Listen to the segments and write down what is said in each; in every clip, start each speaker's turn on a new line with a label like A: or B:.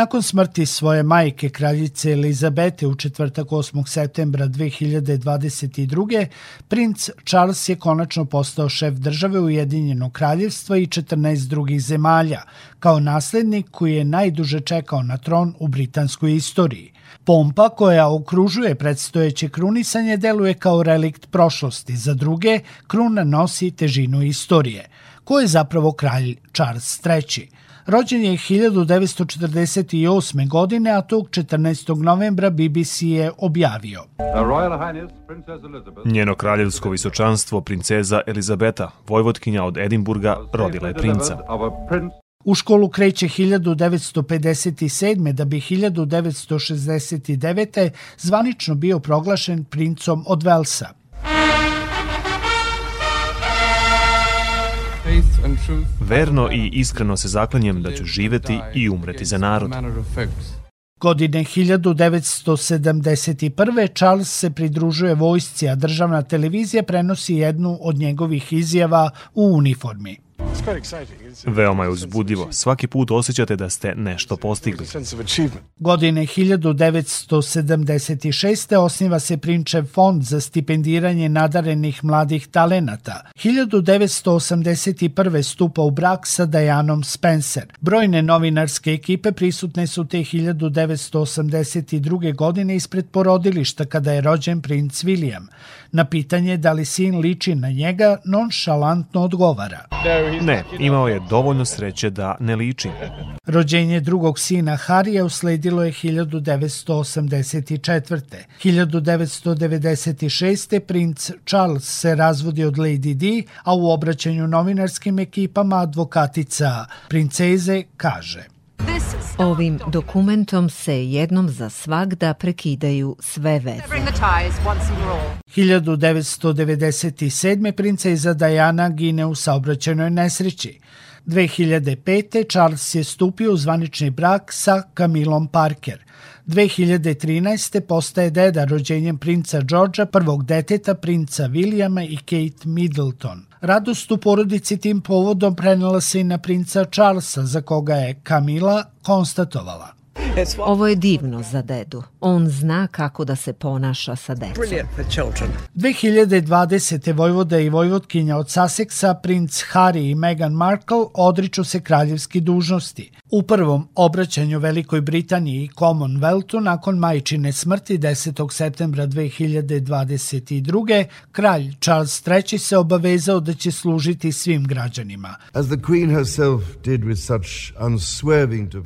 A: Nakon smrti svoje majke, kraljice Elizabete u četvrtak 8. septembra 2022. princ Charles je konačno postao šef države Ujedinjenog kraljevstva i 14 drugih zemalja, kao naslednik koji je najduže čekao na tron u britanskoj istoriji. Pompa koja okružuje predstojeće krunisanje deluje kao relikt prošlosti. Za druge, kruna nosi težinu istorije. Ko je zapravo kralj Charles III? Rođen je 1948. godine, a tog 14. novembra BBC je objavio.
B: Njeno kraljevsko visočanstvo, princeza Elizabeta, vojvotkinja od Edimburga, rodila je princa.
A: U školu kreće 1957. da bi 1969. zvanično bio proglašen princom od Velsa.
B: Verno i iskreno se zaklanjem da ću živeti i umreti za narod.
A: Godine 1971. Charles se pridružuje vojsci, a državna televizija prenosi jednu od njegovih izjava u uniformi.
B: Veoma je uzbudivo. Svaki put osjećate da ste nešto postigli.
A: Godine 1976. osniva se Prinčev fond za stipendiranje nadarenih mladih talenata. 1981. stupa u brak sa Dajanom Spencer. Brojne novinarske ekipe prisutne su te 1982. godine ispred porodilišta kada je rođen princ William. Na pitanje da li sin liči na njega, nonšalantno odgovara.
B: Ne, imao je dovoljno sreće da ne liči.
A: Rođenje drugog sina Harija usledilo je 1984. 1996. princ Charles se razvodi od Lady Di, a u obraćanju novinarskim ekipama advokatica princeze kaže –
C: Ovim dokumentom se jednom za svagda prekidaju sve veze.
A: 1997. princeza Diana gine u saobraćenoj nesreći. 2005. Charles je stupio u zvanični brak sa Camilom Parker. 2013. postaje deda rođenjem princa Georgea, prvog deteta princa Williama i Kate Middleton. Radost u porodici tim povodom prenela se i na princa Charlesa, za koga je Camila konstatovala.
C: Ovo je divno za dedu. On zna kako da se ponaša sa decom.
A: 2020. Vojvoda i Vojvodkinja od Sussexa, princ Harry i Meghan Markle odriču se kraljevski dužnosti. U prvom obraćanju Velikoj Britaniji i Commonwealthu nakon majčine smrti 10. septembra 2022. kralj Charles III se obavezao da će služiti svim građanima.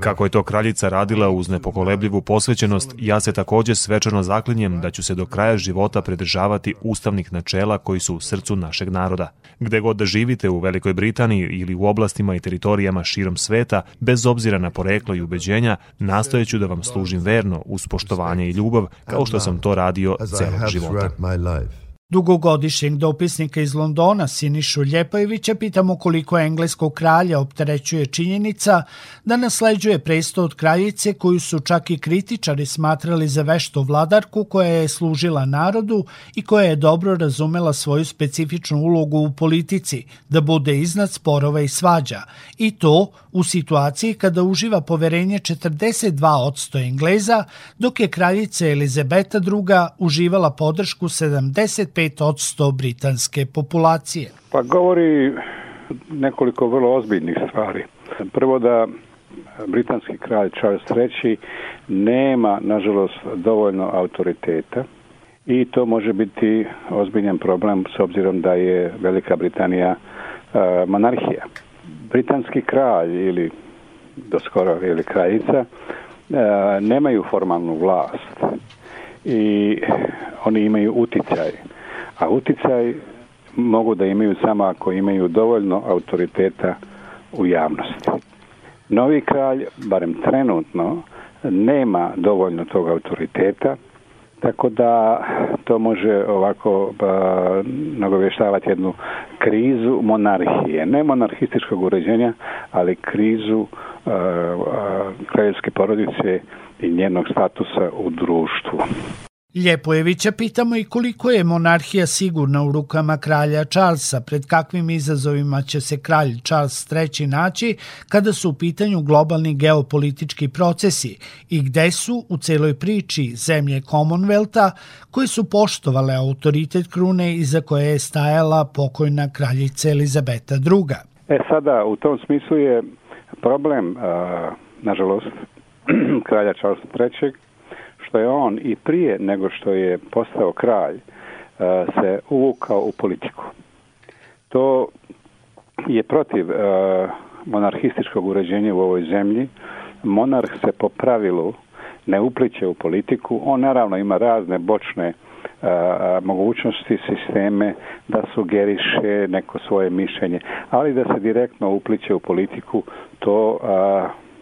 B: Kako je to kraljica radila uz nepokolebljivu posvećenost, ja se također svečano zaklinjem da ću se do kraja života predržavati ustavnih načela koji su u srcu našeg naroda. Gde god da živite u Velikoj Britaniji ili u oblastima i teritorijama širom sveta, bez obzira na poreklo i ubeđenja, nastojeću da vam služim verno uz poštovanje i ljubav, kao što sam to radio celog života.
A: Dugogodišnjeg dopisnika iz Londona Sinišu Ljepojevića pitamo koliko engleskog kralja opterećuje činjenica da nasleđuje presto od kraljice koju su čak i kritičari smatrali za veštu vladarku koja je služila narodu i koja je dobro razumela svoju specifičnu ulogu u politici, da bude iznad sporova i svađa. I to u situaciji kada uživa poverenje 42% Engleza, dok je kraljica Elizabeta II. uživala podršku 75 5% britanske populacije.
D: Pa govori nekoliko vrlo ozbiljnih stvari. Prvo da britanski kralj Charles III nema, nažalost, dovoljno autoriteta i to može biti ozbiljan problem s obzirom da je Velika Britanija e, monarhija. Britanski kralj ili do skoro ili kraljica e, nemaju formalnu vlast i oni imaju uticaj a uticaj mogu da imaju samo ako imaju dovoljno autoriteta u javnosti. Novi kralj, barem trenutno, nema dovoljno tog autoriteta, tako da to može ovako ba, nagovještavati jednu krizu monarhije. Ne monarhističkog uređenja, ali krizu a, a, kraljevske porodice i njenog statusa u društvu.
A: Ljepojevića pitamo i koliko je monarhija sigurna u rukama kralja Charlesa, pred kakvim izazovima će se kralj Charles III naći kada su u pitanju globalni geopolitički procesi i gde su u celoj priči zemlje Commonwealtha koje su poštovale autoritet krune iza koje je stajala pokojna kraljica Elizabeta II.
D: E sada, u tom smislu je problem, nažalost, kralja Charlesa III što je on i prije nego što je postao kralj eh, se uvukao u politiku. To je protiv eh, monarhističkog uređenja u ovoj zemlji. Monarh se po pravilu ne upliče u politiku. On naravno ima razne bočne eh, mogućnosti, sisteme da sugeriše neko svoje mišljenje, ali da se direktno upliče u politiku, to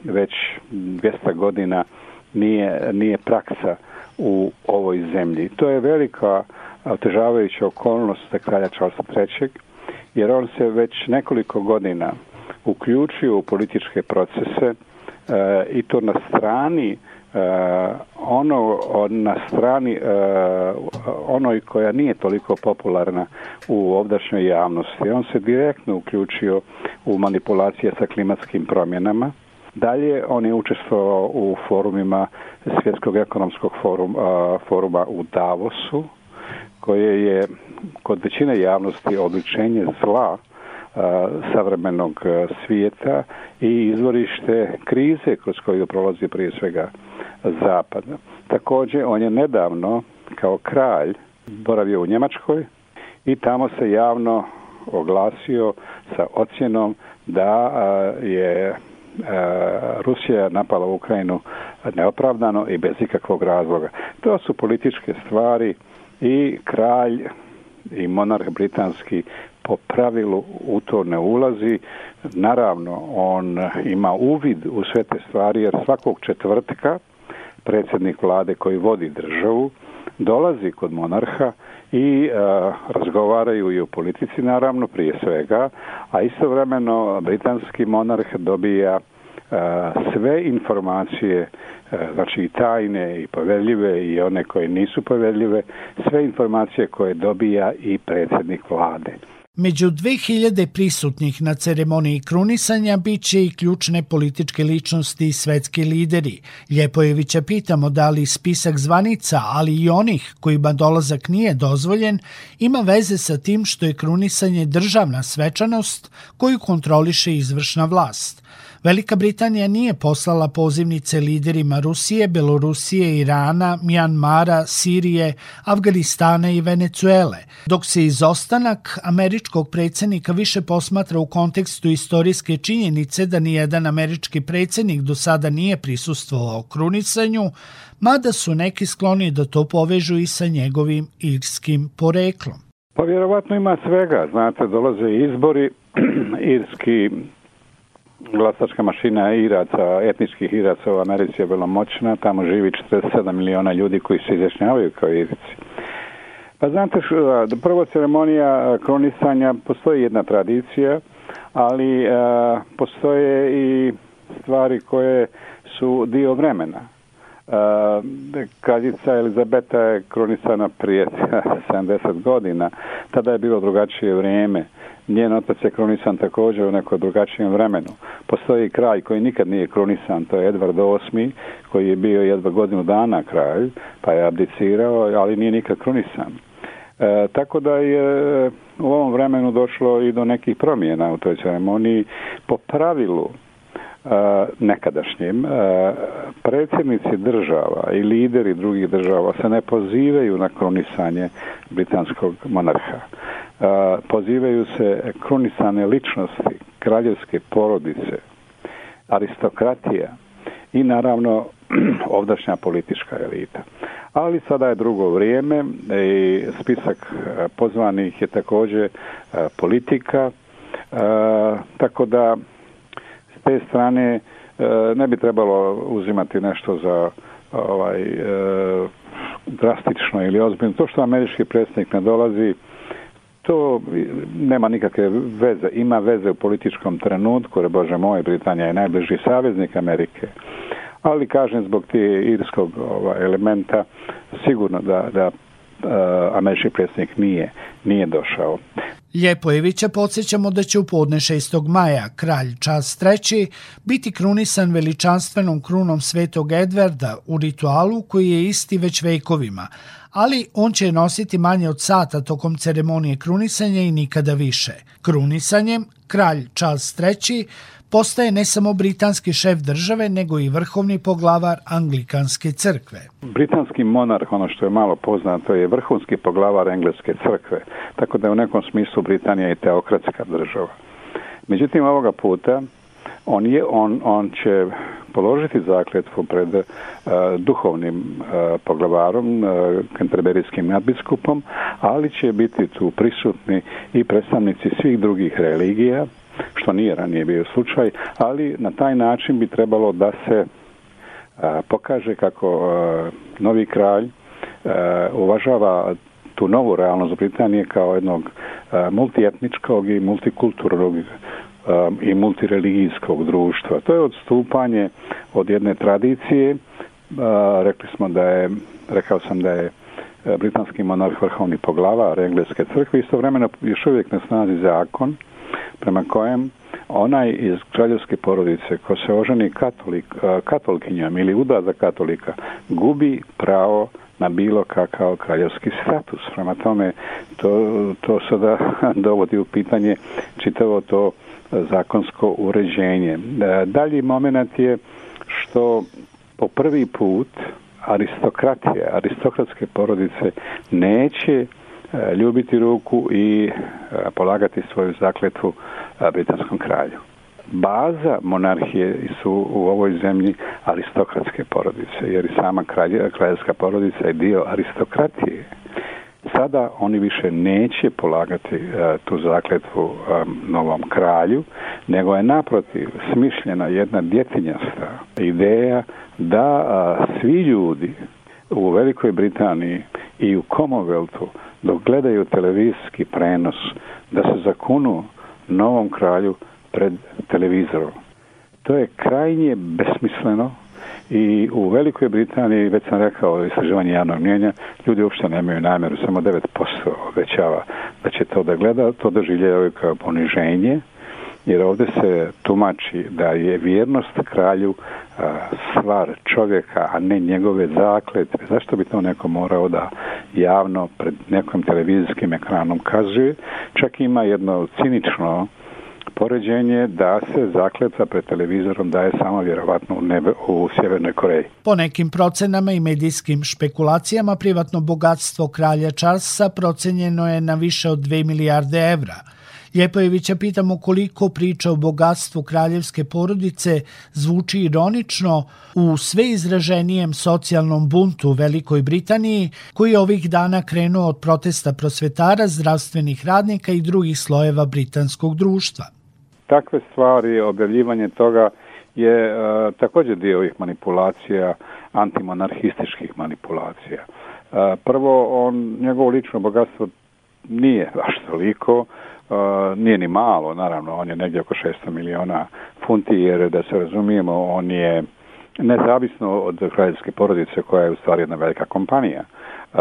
D: već 200 godina nije, nije praksa u ovoj zemlji. To je velika otežavajuća okolnost za kralja Charlesa III. jer on se već nekoliko godina uključio u političke procese e, i to na strani e, ono na strani e, onoj koja nije toliko popularna u ovdašnjoj javnosti. On se direktno uključio u manipulacije sa klimatskim promjenama Dalje, on je učestvovao u forumima Svjetskog ekonomskog forum, foruma u Davosu, koje je kod većine javnosti odličenje zla savremenog svijeta i izvorište krize kroz koju prolazi prije svega Zapad. Također, on je nedavno kao kralj boravio u Njemačkoj i tamo se javno oglasio sa ocjenom da je E, Rusija je napala Ukrajinu neopravdano i bez ikakvog razloga. To su političke stvari i kralj i monarh britanski po pravilu u to ne ulazi. Naravno, on ima uvid u sve te stvari jer svakog četvrtka predsjednik vlade koji vodi državu dolazi kod monarha i uh, razgovaraju i o politici naravno prije svega, a istovremeno britanski monarh dobija uh, sve informacije, e, znači i tajne i poveljive i one koje nisu poveljive, sve informacije koje dobija i predsjednik vlade.
A: Među 2000 prisutnih na ceremoniji krunisanja bit će i ključne političke ličnosti i svetski lideri. Ljepojevića pitamo da li spisak zvanica, ali i onih kojima dolazak nije dozvoljen, ima veze sa tim što je krunisanje državna svečanost koju kontroliše izvršna vlast. Velika Britanija nije poslala pozivnice liderima Rusije, Belorusije, Irana, Mjanmara, Sirije, Afganistana i Venecuele, dok se izostanak američkog predsjednika više posmatra u kontekstu istorijske činjenice da nijedan američki predsjednik do sada nije prisustvovao krunisanju, mada su neki skloni da to povežu i sa njegovim irskim poreklom.
D: Pa vjerovatno ima svega, znate, dolaze izbori, irski glasačka mašina Iraca, etničkih Iraca u Americi je bila moćna, tamo živi 47 miliona ljudi koji se izjašnjavaju kao Irici. Pa znate, prvo ceremonija kronisanja, postoji jedna tradicija, ali a, postoje i stvari koje su dio vremena. E, Kraljica Elizabeta je kronisana prije 70 godina. Tada je bilo drugačije vrijeme. Njen otac je kronisan također u neko drugačijem vremenu. Postoji kralj koji nikad nije kronisan, to je Edvard VIII, koji je bio jedva godinu dana kralj, pa je abdicirao, ali nije nikad kronisan. E, tako da je e, u ovom vremenu došlo i do nekih promjena u toj ceremoniji. Po pravilu, E, nekadašnjim e, predsjednici država i lideri drugih država se ne pozivaju na kronisanje britanskog monarha. E, pozivaju se kronisane ličnosti, kraljevske porodice, aristokratija i naravno ovdašnja politička elita. Ali sada je drugo vrijeme i spisak pozvanih je također politika, tako da te strane e, ne bi trebalo uzimati nešto za ovaj e, drastično ili ozbiljno. To što američki predsjednik ne dolazi, to nema nikakve veze. Ima veze u političkom trenutku, jer Bože moj, Britanija je najbliži saveznik Amerike. ali kažem zbog te irskog ovaj, elementa sigurno da, da uh, američki predsjednik nije, nije došao.
A: Ljepojevića podsjećamo da će u podne 6. maja kralj Charles III biti krunisan veličanstvenom krunom svetog Edvarda u ritualu koji je isti već vekovima, ali on će nositi manje od sata tokom ceremonije krunisanja i nikada više. Krunisanjem kralj Charles III postaje ne samo britanski šef države, nego i vrhovni poglavar Anglikanske crkve.
D: Britanski monarh, ono što je malo poznato, je vrhunski poglavar Engleske crkve, tako da je u nekom smislu Britanija i teokratska država. Međutim, ovoga puta on, je, on, on će položiti zakletvu pred uh, duhovnim e, uh, poglavarom, uh, e, kanterberijskim nadbiskupom, ali će biti tu prisutni i predstavnici svih drugih religija, što nije ranije bio slučaj, ali na taj način bi trebalo da se a, pokaže kako a, novi kralj a, uvažava tu novu realnost Britanije kao jednog a, multietničkog i multikulturnog i multireligijskog društva. To je odstupanje od jedne tradicije. Rekli smo da je, rekao sam da je britanski monarh vrhovni poglava Engleske crkve, istovremeno još uvijek na snazi zakon prema kojem onaj iz kraljevske porodice ko se oženi katolik, katolkinjom ili uda za katolika gubi pravo na bilo kakav kraljevski status. Prema tome, to, to sada dovodi u pitanje čitavo to zakonsko uređenje. E, dalji moment je što po prvi put aristokratije, aristokratske porodice neće E, ljubiti ruku i e, polagati svoju zakletvu e, britanskom kralju. Baza monarhije su u ovoj zemlji aristokratske porodice, jer i sama kraljevska porodica je dio aristokratije. Sada oni više neće polagati uh, tu zakletvu um, novom kralju, nego je naprotiv smišljena jedna djetinjasta ideja da uh, svi ljudi u Velikoj Britaniji i u Commonwealthu dok gledaju televizijski prenos da se zakunu novom kralju pred televizorom. To je krajnje besmisleno i u Velikoj Britaniji, već sam rekao, istraživanje javnog mnjenja, ljudi uopšte nemaju namjeru, samo 9% obećava da će to da gleda, to doživljaju kao poniženje, jer ovdje se tumači da je vjernost kralju stvar čovjeka, a ne njegove zakletve. Zašto bi to neko morao da javno pred nekom televizijskim ekranom kazuje? Čak ima jedno cinično poređenje da se zakletva pred televizorom daje samo vjerovatno u, nebe, u Sjevernoj Koreji.
A: Po nekim procenama i medijskim špekulacijama privatno bogatstvo kralja Charlesa procenjeno je na više od 2 milijarde evra – Ljepojevića pitamo koliko priča o bogatstvu kraljevske porodice zvuči ironično u sve izraženijem socijalnom buntu u Velikoj Britaniji, koji je ovih dana krenuo od protesta prosvetara, zdravstvenih radnika i drugih slojeva britanskog društva.
D: Takve stvari, objavljivanje toga je uh, također dio ovih manipulacija, antimonarhističkih manipulacija. Uh, prvo, on, njegovo lično bogatstvo nije baš toliko, Uh, nije ni malo, naravno, on je negdje oko 600 miliona funti, jer da se razumijemo, on je nezavisno od kraljevske porodice koja je u stvari jedna velika kompanija. Uh,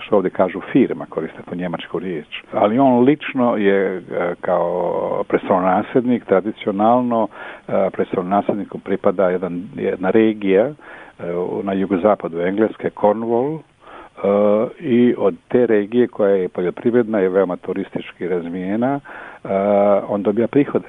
D: što ovdje kažu firma, koriste po njemačku riječ. Ali on lično je uh, kao predstavnonasljednik, tradicionalno uh, predstavnonasljedniku pripada jedan, jedna regija uh, na jugozapadu Engleske, Cornwall, uh, i od te regije koja je poljoprivredna i veoma turistički razvijena, uh, on dobija prihode.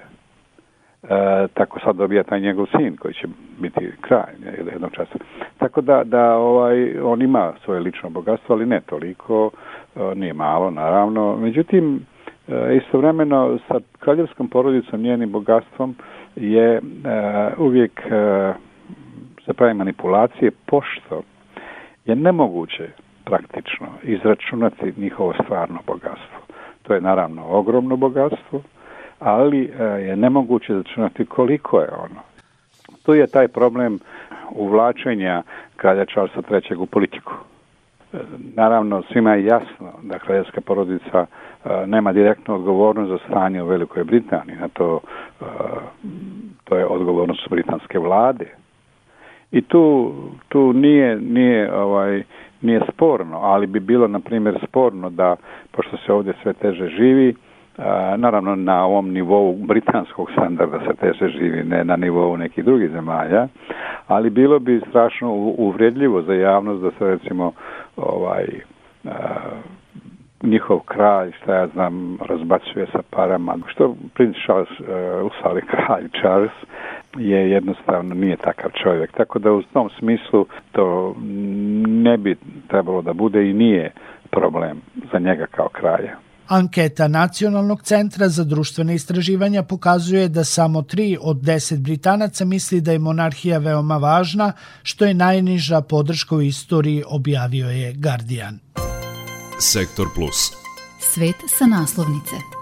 D: Uh, tako sad dobija taj njegov sin koji će biti kraj jednog časa. Tako da, da ovaj, on ima svoje lično bogatstvo, ali ne toliko, uh, nije malo naravno. Međutim, istovremeno sa kraljevskom porodicom, njenim bogatstvom je uvijek se pravi manipulacije pošto je nemoguće praktično izračunati njihovo stvarno bogatstvo. To je naravno ogromno bogatstvo, ali e, je nemoguće izračunati koliko je ono. Tu je taj problem uvlačenja kralja Charlesa III. u politiku. E, naravno, svima je jasno da kraljevska porodica e, nema direktnu odgovornost za stanje u Velikoj Britaniji. Na to, to je odgovornost britanske vlade I tu, tu nije, nije, ovaj, nije sporno, ali bi bilo, na primjer, sporno da, pošto se ovdje sve teže živi, naravno na ovom nivou britanskog standarda se teže živi, ne na nivou nekih drugih zemalja, ali bilo bi strašno uvredljivo za javnost da se recimo ovaj njihov kralj, šta ja znam, razbacuje sa parama. Što princ Charles, uh, usali kralj Charles, je jednostavno nije takav čovjek. Tako da u tom smislu to ne bi trebalo da bude i nije problem za njega kao kralja.
A: Anketa Nacionalnog centra za društvene istraživanja pokazuje da samo 3 od 10 Britanaca misli da je monarhija veoma važna, što je najniža podrška u istoriji, objavio je Guardian.
E: Sektor Plus. Svet sa naslovnice.